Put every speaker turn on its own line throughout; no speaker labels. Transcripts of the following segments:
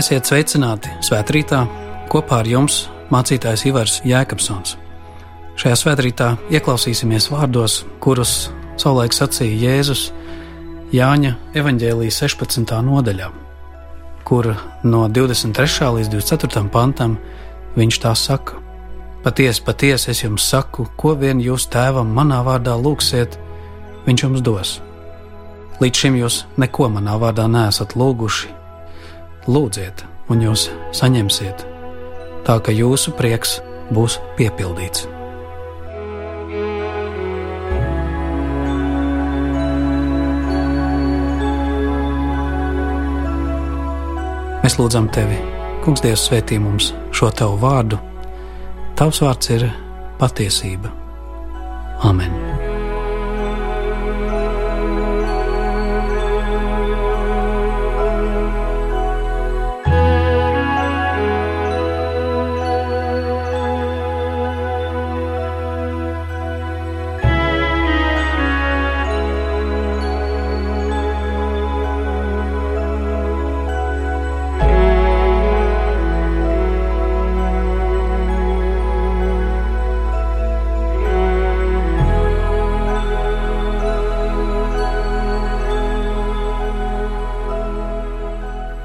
Esiet sveicināti svētkrītā kopā ar jums mācītājs Ivars Jēkabsons. Šajā svētkrītā ieklausīsimies vārdos, kurus savulaik sacīja Jēzus Jāņa evanģēlijas 16. nodaļā, kur no 23. līdz 24. pantam viņš tā saka: Patiesi, patiesi es jums saku, ko vien jūs tēvam manā vārdā lūgsiet, viņš jums dos. Līdz šim jūs neko manā vārdā neesat lūguši. Lūdziet, un jūs saņemsiet, tā ka jūsu prieks būs piepildīts. Mēs lūdzam tevi, Kungs, Dievs, svētī mums šo tavu vārdu. Tavs vārds ir patiesība. Amen!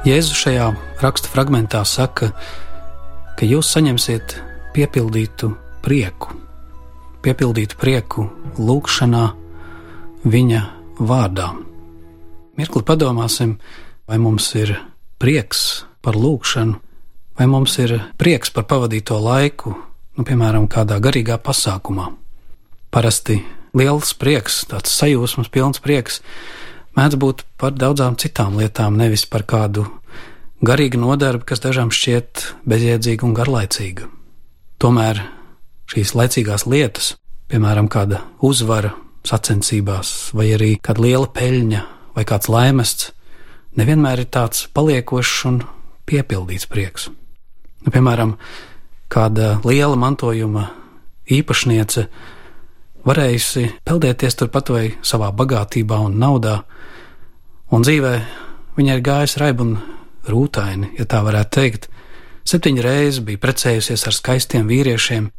Jēzus šajā raksta fragmentā saka, ka jūs saņemsiet piepildītu prieku, piepildītu prieku lūgšanā viņa vārdā. Mirkli padomāsim, vai mums ir prieks par lūgšanu, vai mums ir prieks par pavadīto laiku, nu, piemēram, kādā garīgā pasākumā. Parasti liels prieks, tāds sajūsmas pilns prieks, mēdz būt par daudzām citām lietām, nevis par kādu garīgu nodarbi, kas dažām šķiet bezjēdzīga un garlaicīga. Tomēr šīs laicīgās lietas, piemēram, kāda uzvara sacensībās, vai arī kāda liela peļņa, vai kāds laimests, nevienmēr ir tāds paliekošs un piepildīts prieks. Nu, piemēram, kāda liela mantojuma īpašniece varējusi peldēties turpat vai savā bagātībā un naudā, Un dzīvē viņa ir gājusi raiba un rūtaini, ja tā varētu teikt. Septiņas reizes bija precējusies ar skaistiem vīriešiem,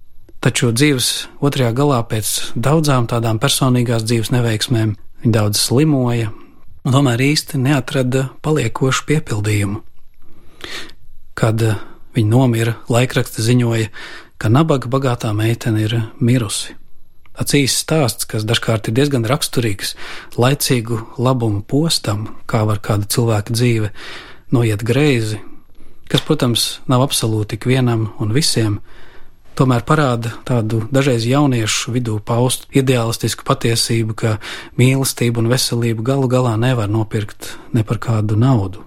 taču dzīves otrajā galā pēc daudzām tādām personīgās dzīves neveiksmēm viņa daudz slimoja un tomēr īsti neatrada paliekošu piepildījumu. Kad viņa nomira, laikraksta ziņoja, ka nabaga bagātā meitene ir mirusi. Tāds īsts stāsts, kas dažkārt ir diezgan raksturīgs laicīgu labumu postam, kā var kāda cilvēka dzīve noiet greizi, kas, protams, nav absolūti ikvienam un visiem, tomēr parāda tādu dažreiz jauniešu vidū paustu ideālistisku patiesību, ka mīlestību un veselību galu galā nevar nopirkt ne par kādu naudu.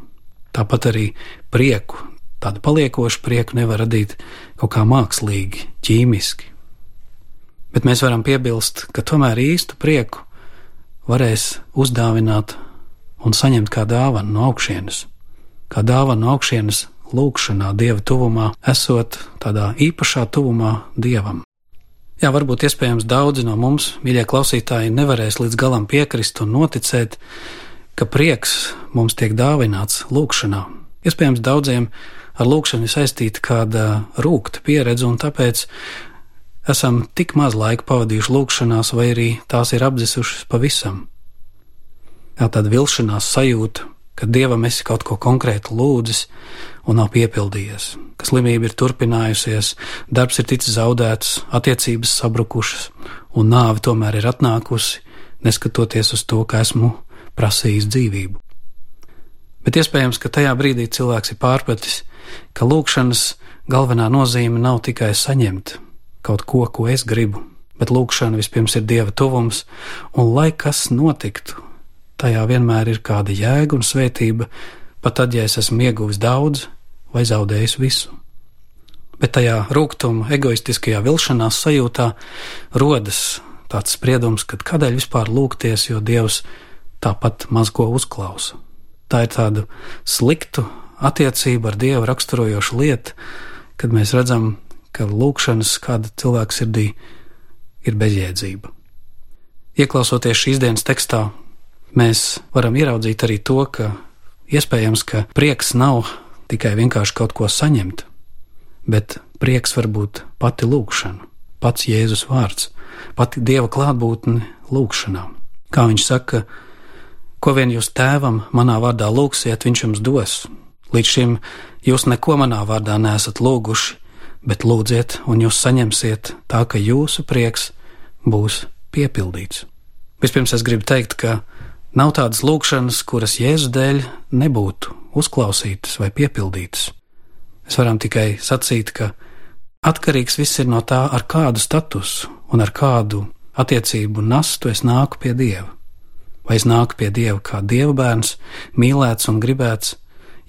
Tāpat arī prieku, tādu paliekošu prieku nevar radīt kaut kā mākslīgi, ķīmiski. Bet mēs varam piebilst, ka tomēr īstu prieku varēs uzdāvināt un saņemt kā dāvanu no augšienes, kā dāvanu no augšienes lūkšanā, dieva tuvumā, esot tādā īpašā tuvumā dievam. Jā, varbūt iespējams daudzi no mums, mīļie klausītāji, nevarēs līdz galam piekrist un noticēt, ka prieks mums tiek dāvināts lūkšanā. Iespējams, daudziem ar lūkšanu saistīta kāda rūkta pieredze, un tāpēc esam tik maz laika pavadījuši lūgšanās, vai arī tās ir apdzisušas pavisam. Tā tāda vilšanās sajūta, ka dievam esi kaut ko konkrētu lūdzis un nav piepildījies, ka slimība ir turpinājusies, darbs ir ticis zaudēts, attiecības sabrukušas, un nāve tomēr ir atnākusi, neskatoties uz to, ka esmu prasījis dzīvību. Bet iespējams, ka tajā brīdī cilvēks ir pārpratis, ka lūkšanas galvenā nozīme nav tikai saņemt, kaut ko, ko es gribu, bet lūkšana vispirms ir dieva tuvums, un lai kas notiktu, tajā vienmēr ir kāda jēga un svētība, pat tad, ja es esmu ieguvis daudz vai zaudējis visu. Bet tajā rūkuma, egoistiskajā vilšanās sajūtā rodas tāds spriedums, ka kādēļ vispār lūgties, jo Dievs tāpat maz ko uzklausa. Tā ir tāda sliktu attiecība ar Dievu raksturojoša lieta, kad mēs redzam ka lūkšanas kāda cilvēka sirdī ir bezjēdzība. Ieklausoties šīs dienas tekstā, mēs varam ieraudzīt arī to, ka iespējams, ka prieks nav tikai vienkārši kaut ko saņemt, bet prieks var būt pati lūkšana, pats Jēzus vārds, pati Dieva klātbūtne lūkšanā. Kā viņš saka, ko vien jūs tēvam manā vārdā lūgsiet, viņš jums dos. Līdz šim jūs neko manā vārdā nesat lūguši, bet lūdziet, un jūs saņemsiet tā, ka jūsu prieks būs piepildīts. Vispirms es gribu teikt, ka nav tādas lūkšanas, kuras Jēzus dēļ nebūtu uzklausītas vai piepildītas. Mēs varam tikai sacīt, ka atkarīgs viss ir no tā, ar kādu statusu un ar kādu attiecību nastu es nāku pie Dieva. Vai es nāku pie Dieva kā Dieva bērns, mīlēts un gribēts,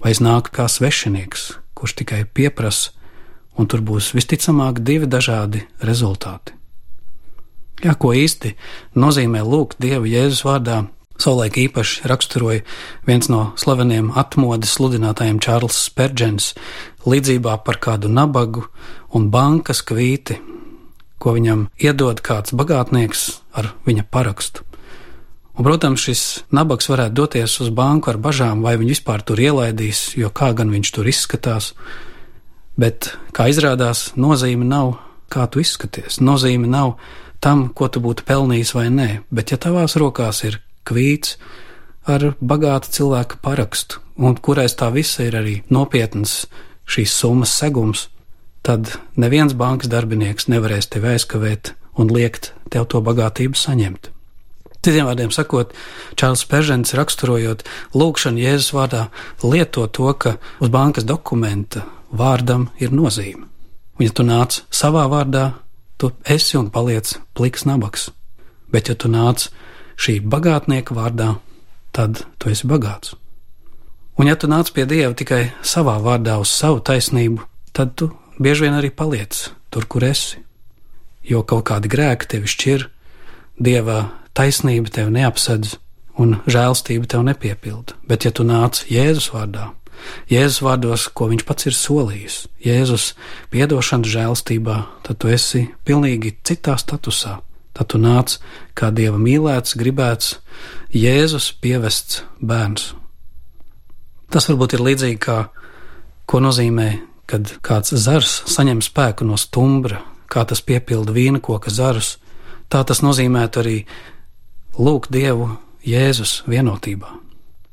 vai es nāku kā svešinieks, kurš tikai pieprasa, un tur būs visticamāk divi dažādi rezultāti. Jā, ko īsti nozīmē lūgt Dievu Jēzus vārdā, Savulaik īpaši raksturoja viens no slaveniem atmodas sludinātājiem Čārls Spērģens līdzībā par kādu nabagu un bankas kvīti, ko viņam iedod kāds bagātnieks ar viņa parakstu. Un, protams, šis nabaks varētu doties uz banku ar bažām, vai viņš vispār tur ielaidīs, jo kā gan viņš tur izskatās. Bet, kā izrādās, nozīme nav, kā tu izskaties. Nozīme nav tam, ko tu būtu pelnījis vai nē, bet ja tavās rokās ir kvīts ar bagātu cilvēku parakstu, un kurais tā visa ir arī nopietns šīs summas segums, tad neviens bankas darbinieks nevarēs tevi aizkavēt un liekt tev to bagātību saņemt. Citiem vārdiem sakot, Čārls Peržens raksturojot lūgšanu Jēzus vārdā, lieto to, ka uz bankas dokumenta vārdam ir nozīme. Un ja tu nāc savā vārdā, tu esi un paliec pliks nabaks. Bet ja tu nāc šī bagātnieka vārdā, tad tu esi bagāts. Un ja tu nāc pie Dieva tikai savā vārdā uz savu taisnību, tad tu bieži vien arī paliec tur, kur esi. Jo kaut kādi grēki tevi šķir, Dieva taisnība tevi neapsedz un žēlstība tev nepiepilda. Bet ja tu nāc Jēzus vārdā, Jēzus vārdos, ko viņš pats ir solījis, Jēzus piedošanas žēlstībā, tad tu esi pilnīgi citā statusā Tad tu nāc kā dieva mīlēts, gribēts, Jēzus pievests bērns. Tas varbūt ir līdzīgi kā ko nozīmē, kad kāds zars saņem spēku no stumbra, kā tas piepilda vīna koka zarus. Tā tas nozīmētu arī lūgt Dievu Jēzus vienotībā.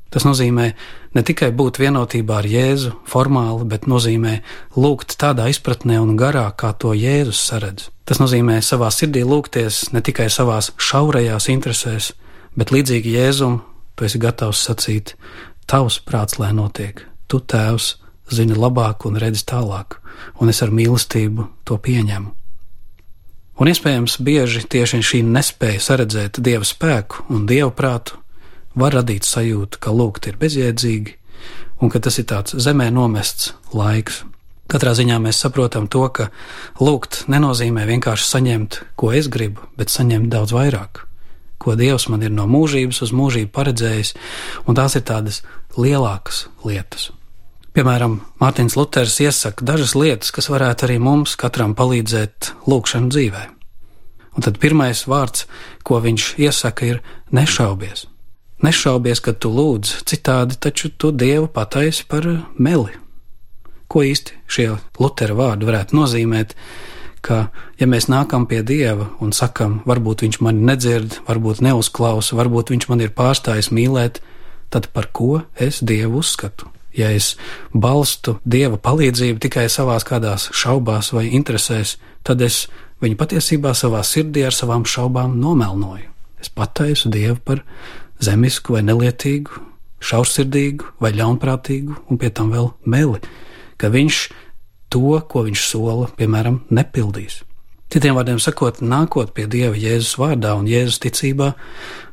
Tas nozīmē ne tikai būt vienotībā ar Jēzu formāli, bet nozīmē lūgt tādā izpratnē un garā, kā to Jēzus saredz. Tas nozīmē savā sirdī lūgties ne tikai savās šaurajās interesēs, bet līdzīgi Jēzum, tu esi gatavs sacīt: Tavs prāts, lai notiek, tu, Tēvs, zini labāk un redzi tālāk, un es ar mīlestību to pieņemu. Un iespējams, bieži tieši šī nespēja saredzēt dieva spēku un dievu prātu var radīt sajūtu, ka lūgt ir bezjēdzīgi un ka tas ir tāds zemē nomests laiks. Katrā ziņā mēs saprotam to, ka lūgt nenozīmē vienkārši saņemt, ko es gribu, bet saņemt daudz vairāk, ko Dievs man ir no mūžības uz mūžību paredzējis, un tās ir tādas lielākas lietas. Piemēram, Mārtiņš Luters iesaka dažas lietas, kas varētu arī mums katram palīdzēt lūgšanu dzīvē. Un tad pirmais vārds, ko viņš iesaka, ir nešaubies. Nešaubies, ka tu lūdz, citādi taču tu Dievu pataisi par meli. Ko īsti šie Lutera vārdi varētu nozīmēt? Ka, ja mēs nākam pie Dieva un sakam, varbūt Viņš mani nedzird, varbūt neuzklausa, varbūt Viņš man ir pārstājis mīlēt, tad par ko es Dievu uzskatu? Ja es balstu Dieva palīdzību tikai savās kādās šaubās vai interesēs, tad es viņu patiesībā savā sirdī ar savām šaubām nomelnoju. Es pataisu Dievu par zemisku vai nelietīgu, šaursirdīgu vai ļaunprātīgu, un pie tam vēl meli, ka viņš to, ko viņš sola, piemēram, nepildīs. Citiem vārdiem sakot, nākot pie Dieva Jēzus vārdā un Jēzus ticībā,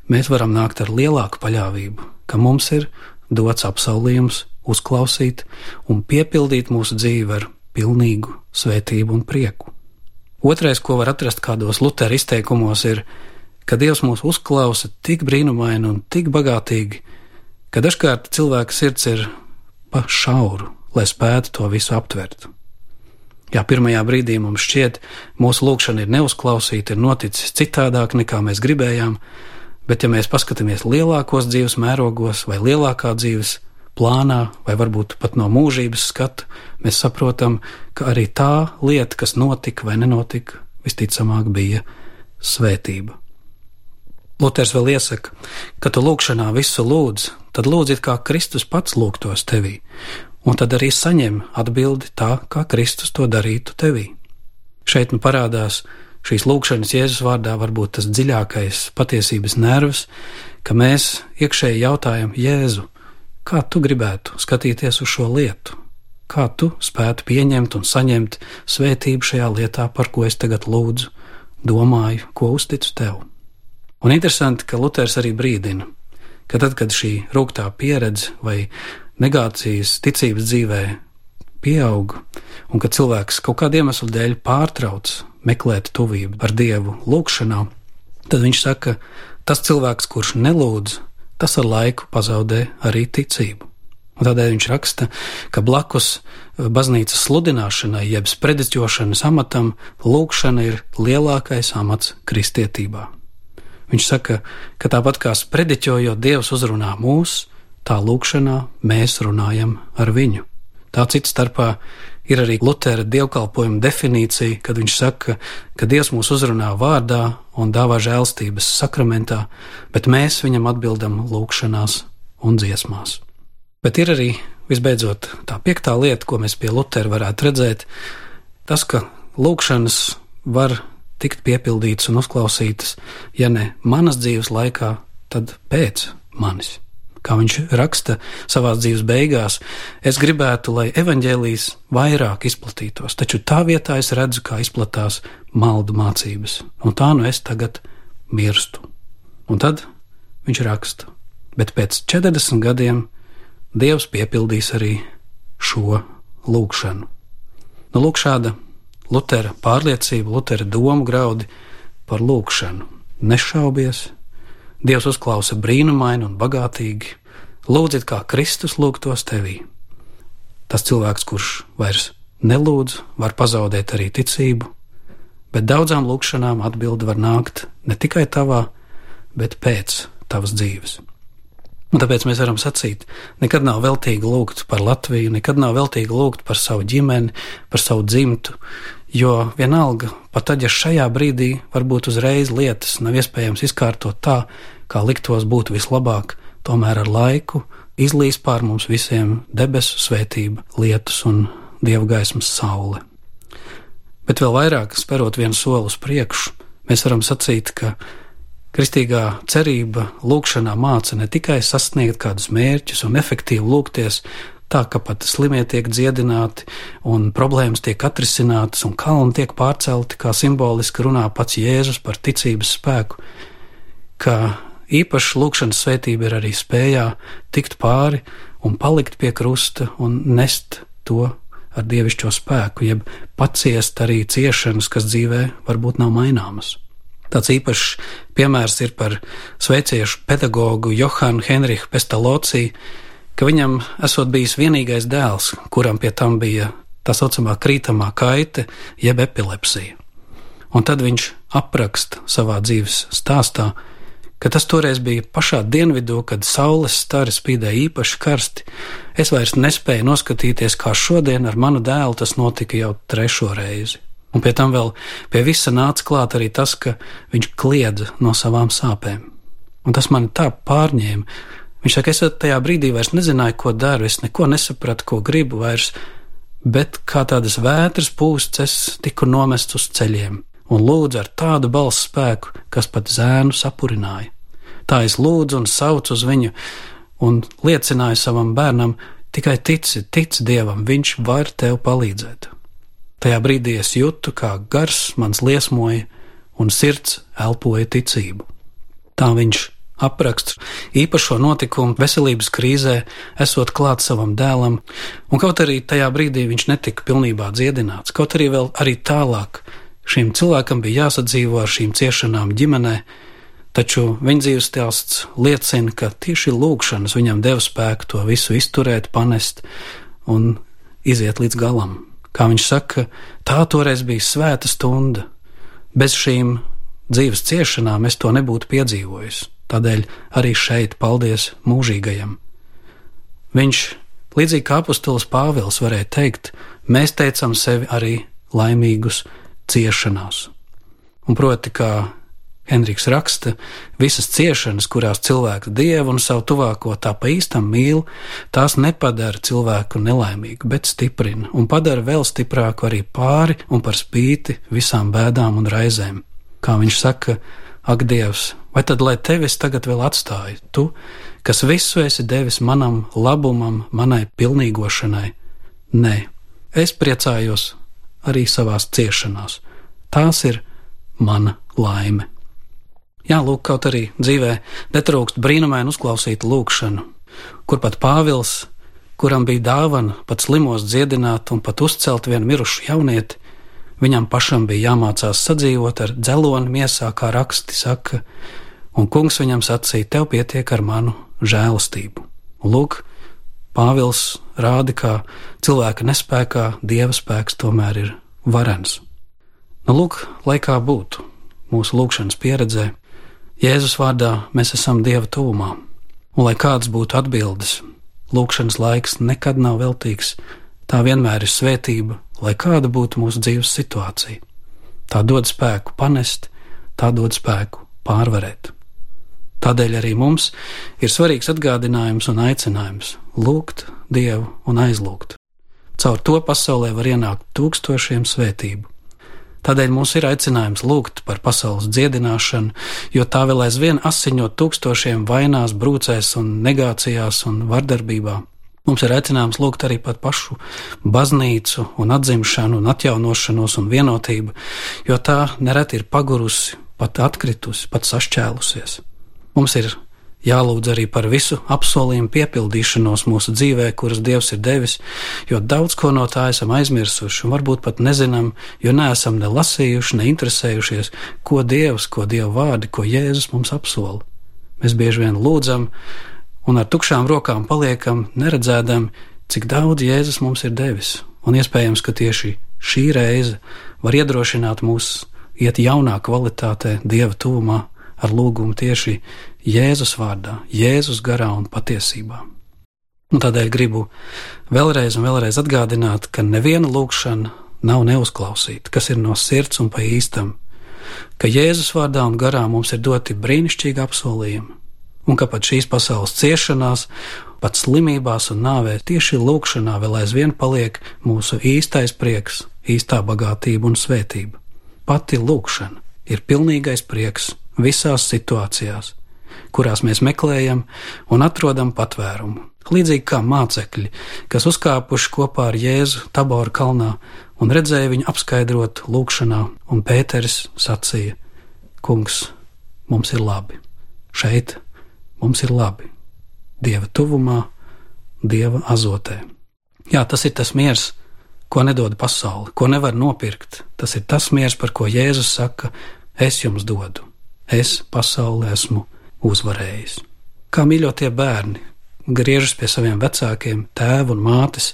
mēs varam nākt ar lielāku paļāvību, ka mums ir dots apsolījums uzklausīt un piepildīt mūsu dzīvi ar pilnīgu svētību un prieku. Otrais, ko var atrast kādos Lutera izteikumos, ir ka Dievs mūs uzklausa tik brīnumaini un tik bagātīgi, ka dažkārt cilvēka sirds ir pa šauru, lai spētu to visu aptvert. Jā, pirmajā brīdī mums šķiet, mūsu lūkšana ir neuzklausīta, ir noticis citādāk nekā mēs gribējām, bet ja mēs paskatāmies lielākos dzīves mērogos vai lielākā dzīves plānā, vai varbūt pat no mūžības skata, mēs saprotam, ka arī tā lieta, kas notika vai nenotika, visticamāk bija svētība. Luters vēl iesaka, ka tu lūgšanā visu lūdz, tad lūdzi kā Kristus pats lūgtos tevī, un tad arī saņem atbildi tā, kā Kristus to darītu tevī. Šeit nu parādās šīs lūgšanas Jēzus vārdā varbūt tas dziļākais patiesības nervs, ka mēs iekšēji jautājam Jēzu, kā tu gribētu skatīties uz šo lietu, kā tu spētu pieņemt un saņemt svētību šajā lietā, par ko es tagad lūdzu, domāju, ko uzticu tev. Un interesanti, ka Luters arī brīdina, ka tad, kad šī rūgtā pieredze vai negācijas ticības dzīvē pieaug, un kad cilvēks kaut kādu iemeslu dēļ pārtrauc meklēt tuvību ar Dievu lūgšanā, tad viņš saka, tas cilvēks, kurš nelūdz, tas ar laiku pazaudē arī ticību. Un tādēļ viņš raksta, ka blakus baznīcas sludināšanai, jeb sprediķošanas amatam, lūkšana ir lielākais amats kristietībā. Viņš saka, ka tāpat kā sprediķojot Dievs uzrunā mūs, tā lūkšanā mēs runājam ar viņu. Tā cits starpā ir arī Lutera dievkalpojuma definīcija, kad viņš saka, ka Dievs mūs uzrunā vārdā un dāvā žēlstības sakramentā, bet mēs viņam atbildam lūkšanās un dziesmās. Bet ir arī, visbeidzot, tā piektā lieta, ko mēs pie Lutera varētu redzēt, tas, ka lūkšanas var tikt piepildītas un uzklausītas, ja ne manas dzīves laikā, tad pēc manis. Kā viņš raksta savā dzīves beigās, es gribētu, lai evaņģēlijas vairāk izplatītos, taču tā vietā es redzu, kā izplatās maldu mācības, un tā nu es tagad mirstu. Un tad viņš raksta, bet pēc 40 gadiem Dievs piepildīs arī šo lūgšanu. Nu, lūk, šāda Lutera pārliecība, Lutera domu graudi par lūgšanu. Nešaubies, Dievs uzklausa brīnumaini un bagātīgi, lūdziet, kā Kristus lūgtos tevī. Tas cilvēks, kurš vairs nelūdz, var pazaudēt arī ticību, bet daudzām lūgšanām atbildi var nākt ne tikai tavā, bet pēc tavas dzīves. Un tāpēc mēs varam sacīt, nekad nav veltīgi lūgt par Latviju, nekad nav veltīgi lūgt par savu ģimeni, par savu dzimtu, jo vienalga, pat tad, ja šajā brīdī varbūt uzreiz lietas nav iespējams izkārtot tā, kā liktos būtu vislabāk, tomēr ar laiku izlīs pār mums visiem debesu svētība, lietus un dieva gaismas saule. Bet vēl vairāk, sperot vienu soli uz priekšu, mēs varam sacīt, ka Kristīgā cerība lūkšanā māca ne tikai sasniegt kādus mērķus un efektīvi lūgties, tā ka pat slimie tiek dziedināti un problēmas tiek atrisinātas un kalni tiek pārcelti, kā simboliski runā pats Jēzus par ticības spēku, ka īpaši lūkšanas svētība ir arī spējā tikt pāri un palikt pie krusta un nest to ar dievišķo spēku, jeb paciest arī ciešanas, kas dzīvē varbūt nav maināmas. Tāds īpašs piemērs ir par sveiciešu pedagogu Johanu Henrihu Pestalociju, ka viņam esot bijis vienīgais dēls, kuram pie tam bija tā saucamā krītamā kaite, jeb epilepsija. Un tad viņš apraksta savā dzīves stāstā, ka tas toreiz bija pašā dienvidū, kad saules stari spīdēja īpaši karsti. Es vairs nespēju noskatīties, kā šodien ar manu dēlu tas notika jau trešo reizi. Un pie tam vēl pie visa nāca klāt arī tas, ka viņš kliedza no savām sāpēm. Un tas man tā pārņēma. Viņš saka, es tajā brīdī vairs nezināju, ko daru, es neko nesapratu, ko gribu vairs, bet kā tādas vētras pūsts, es tiku nomests uz ceļiem un lūdzu ar tādu balss spēku, kas pat zēnu sapurināja. Tā es lūdzu un saucu uz viņu un liecināju savam bērnam, tikai tici, tici Dievam, viņš var tev palīdzēt. Tajā brīdī es jūtu, kā gars mans liesmoja un sirds elpoja ticību. Tā viņš apraksts īpašo notikumu veselības krīzē, esot klāt savam dēlam, un kaut arī tajā brīdī viņš netika pilnībā dziedināts, kaut arī vēl arī tālāk šim cilvēkam bija jāsadzīvo ar šīm ciešanām ģimenē, taču viņa dzīves stāsts liecina, ka tieši lūkšanas viņam deva spēku to visu izturēt, panest un iziet līdz galam. Kā viņš saka, tā toreiz bija svēta stunda. Bez šīm dzīves ciešanām es to nebūtu piedzīvojis. Tādēļ arī šeit paldies mūžīgajam. Viņš, līdzīgi kā apustulis Pāvils, varēja teikt, mēs teicam sevi arī laimīgus ciešanās. Un proti, kā Henriks raksta, visas ciešanas, kurās cilvēks dievu un savu tuvāko tā pa īstam mīl, tās nepadara cilvēku nelaimīgu, bet stiprina un padara vēl stiprāku arī pāri un par spīti visām bēdām un raizēm. Kā viņš saka, ak, Dievs, vai tad lai tevis tagad vēl atstāju, tu, kas visu esi devis manam labumam, manai pilnīgošanai? Nē, es priecājos arī savās ciešanās. Tās ir mana laime. Jā, lūk, kaut arī dzīvē netrūkst brīnumaini uzklausītu lūgšanu, kur pat Pāvils, kuram bija dāvana pat slimos dziedināt un pat uzcelt vienu mirušu jaunieti, viņam pašam bija jāmācās sadzīvot ar dzeloni miesā, kā raksti saka, un kungs viņam sacīja: Tev pietiek ar manu žēlastību. Lūk, Pāvils rāda, ka cilvēka nespējā dieva spēks tomēr ir varens. Nu, lūk, lai kā būtu mūsu lūgšanas pieredzē, Jēzus vārdā mēs esam Dieva tūmā, un lai kāds būtu atbildes, lūkšanas laiks nekad nav veltīgs, tā vienmēr ir svētība, lai kāda būtu mūsu dzīves situācija. Tā dod spēku panest, tā dod spēku pārvarēt. Tādēļ arī mums ir svarīgs atgādinājums un aicinājums lūgt Dievu un aizlūgt. Caur to pasaulē var ienākt tūkstošiem svētību, Tādēļ mums ir aicinājums lūgt par pasaules dziedināšanu, jo tā vēl aizvien asiņo tūkstošiem vainās, brūcēs un negācijās un vardarbībā. Mums ir aicinājums lūgt arī par pašu baznīcu un atzimšanu un atjaunošanos un vienotību, jo tā nereti ir pagurusi, pat atkritusi, pat sašķēlusies. Mums ir Jālūdz arī par visu apsolījumu piepildīšanos mūsu dzīvē, kuras Dievs ir devis, jo daudz ko no tā esam aizmirsuši un varbūt pat nezinām, jo neesam ne lasījuši, ne interesējušies, ko Dievs, ko Dieva vārdi, ko Jēzus mums apsola. Mēs bieži vien lūdzam un ar tukšām rokām paliekam, neredzēdam, cik daudz Jēzus mums ir devis, un iespējams, ka tieši šī reize var iedrošināt mūs iet jaunā kvalitātē, Dieva tūmā, ar lūgumu tieši Jēzus vārdā, Jēzus garā un patiesībā. Un tādēļ gribu vēlreiz un vēlreiz atgādināt, ka neviena lūkšana nav neuzklausīta, kas ir no sirds un pa īstam, ka Jēzus vārdā un garā mums ir doti brīnišķīgi apsolījumi, un ka pat šīs pasaules ciešanās, pat slimībās un nāvē tieši lūkšanā vēl aizvien paliek mūsu īstais prieks, īstā bagātība un svētība. Pati lūkšana ir pilnīgais prieks visās situācijās kurās mēs meklējam un atrodam patvērumu. Līdzīgi kā mācekļi, kas uzkāpuši kopā ar Jēzu Tabora kalnā un redzēja viņu apskaidrot lūkšanā, un Pēteris sacīja: Kungs, mums ir labi, šeit mums ir labi, Dieva tuvumā, Dieva azotē. Jā, tas ir tas miers, ko nedod pasaule, ko nevar nopirkt. Tas ir tas miers, par ko Jēzus saka: Es jums dodu, es pasaulē esmu uzvarējis. Kā mīļotie bērni griežas pie saviem vecākiem, tēva un mātes,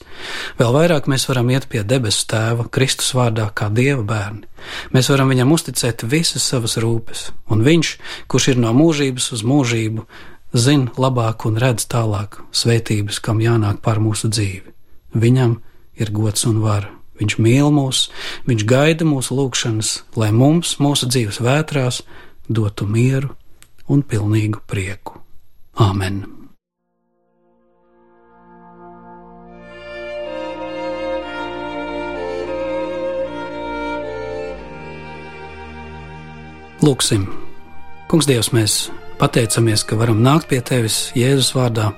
vēl vairāk mēs varam iet pie debesu tēva Kristus vārdā kā dieva bērni. Mēs varam viņam uzticēt visas savas rūpes, un viņš, kurš ir no mūžības uz mūžību, zina labāk un redz tālāk svētības, kam jānāk pār mūsu dzīvi. Viņam ir gods un vara. Viņš mīl mūs, viņš gaida mūsu lūgšanas, lai mums, mūsu dzīves vētrās, dotu mieru un pilnīgu prieku. Āmen! Lūksim, Kungs, Dievs, mēs pateicamies, ka varam nākt pie Tevis Jēzus vārdā,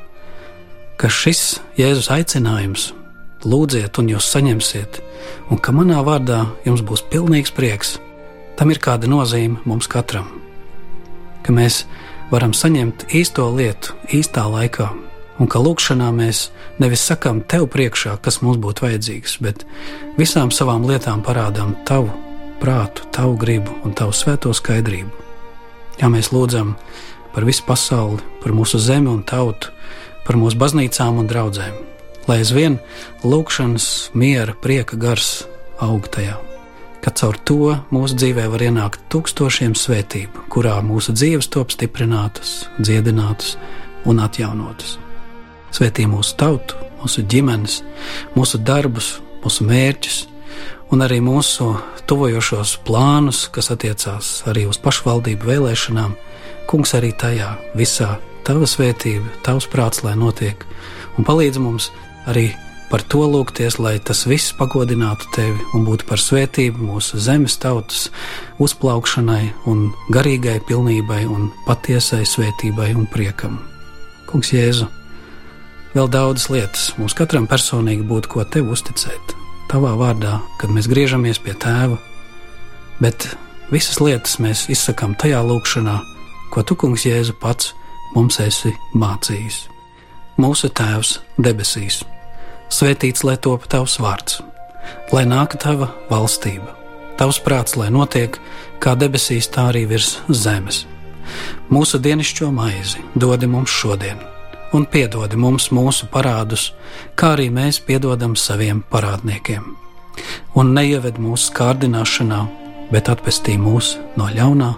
ka šis Jēzus aicinājums lūdziet, un jūs saņemsiet, un ka manā vārdā jums būs pilnīgs prieks. Tam ir kāda nozīme mums katram ka mēs varam saņemt īsto lietu īstā laikā, un ka lūkšanā mēs nevis sakām tev priekšā, kas mums būtu vajadzīgs, bet visām savām lietām parādām tavu prātu, tavu gribu un tavu svēto skaidrību. Ja mēs lūdzam par visu pasauli, par mūsu zemi un tautu, par mūsu baznīcām un draugiem, lai aizvien lūkšanas, miera, prieka gars aug tajā ka caur to mūsu dzīvē var ienākt tūkstošiem svētību, kurā mūsu dzīves top stiprinātas, dziedinātas un atjaunotas. Svētī mūsu tautu, mūsu ģimenes, mūsu darbus, mūsu mērķus un arī mūsu tuvojošos plānus, kas attiecās arī uz pašvaldību vēlēšanām. Kungs arī tajā visā tava svētība, tavs prāts, lai notiek, un palīdz mums arī par to lūgties, lai tas viss pagodinātu tevi un būtu par svētību mūsu zemes tautas uzplaukšanai un garīgai pilnībai un patiesai svētībai un priekam. Kungs Jēzu, vēl daudzas lietas mums katram personīgi būtu ko tev uzticēt, tavā vārdā, kad mēs griežamies pie tēva, bet visas lietas mēs izsakām tajā lūkšanā, ko tu, Kungs Jēzu, pats mums esi mācījis. Mūsu Tēvs debesīs Svētīts lai top tavs vārds, lai nāk tava valstība, tavs prāts, lai notiek kā debesīs, tā arī virs zemes. Mūsu dienascho maizi dodi mums šodien, un piedodi mums mūsu parādus, kā arī mēs piedodam saviem parādniekiem. Un neieved mūsu kārdināšanā, bet atpestī mūs no ļaunā,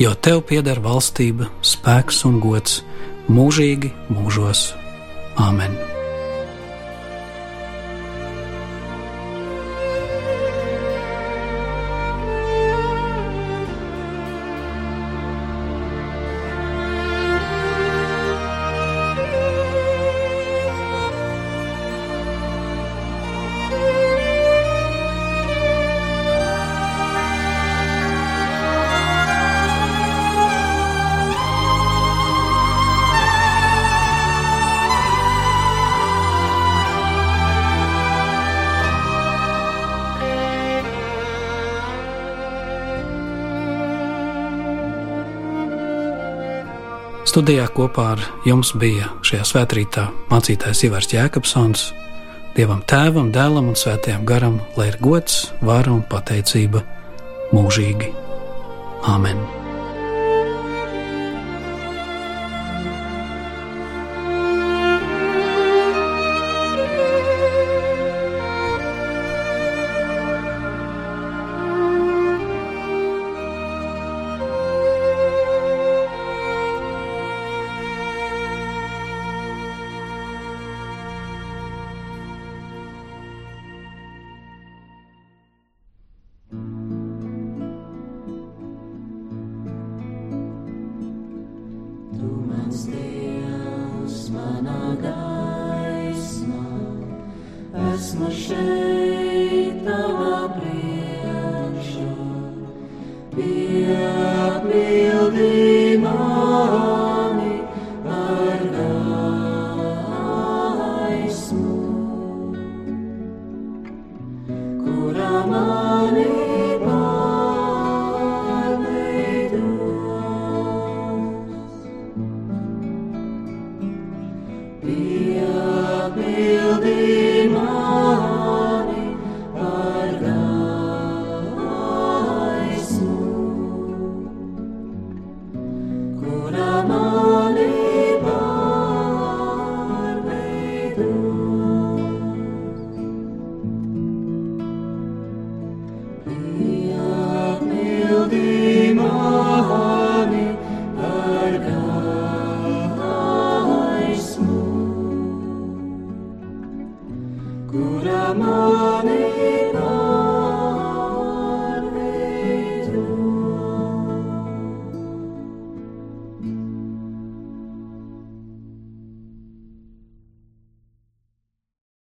jo tev pieder valstība, spēks un gods mūžīgi mūžos. Āmen! Studijā kopā ar jums bija šajā svētkrītā mācītājs Ivars Jēkabsons. Dievam Tēvam, Dēlam un Svētajam Garam, lai ir gods, vara un pateicība mūžīgi. Āmen!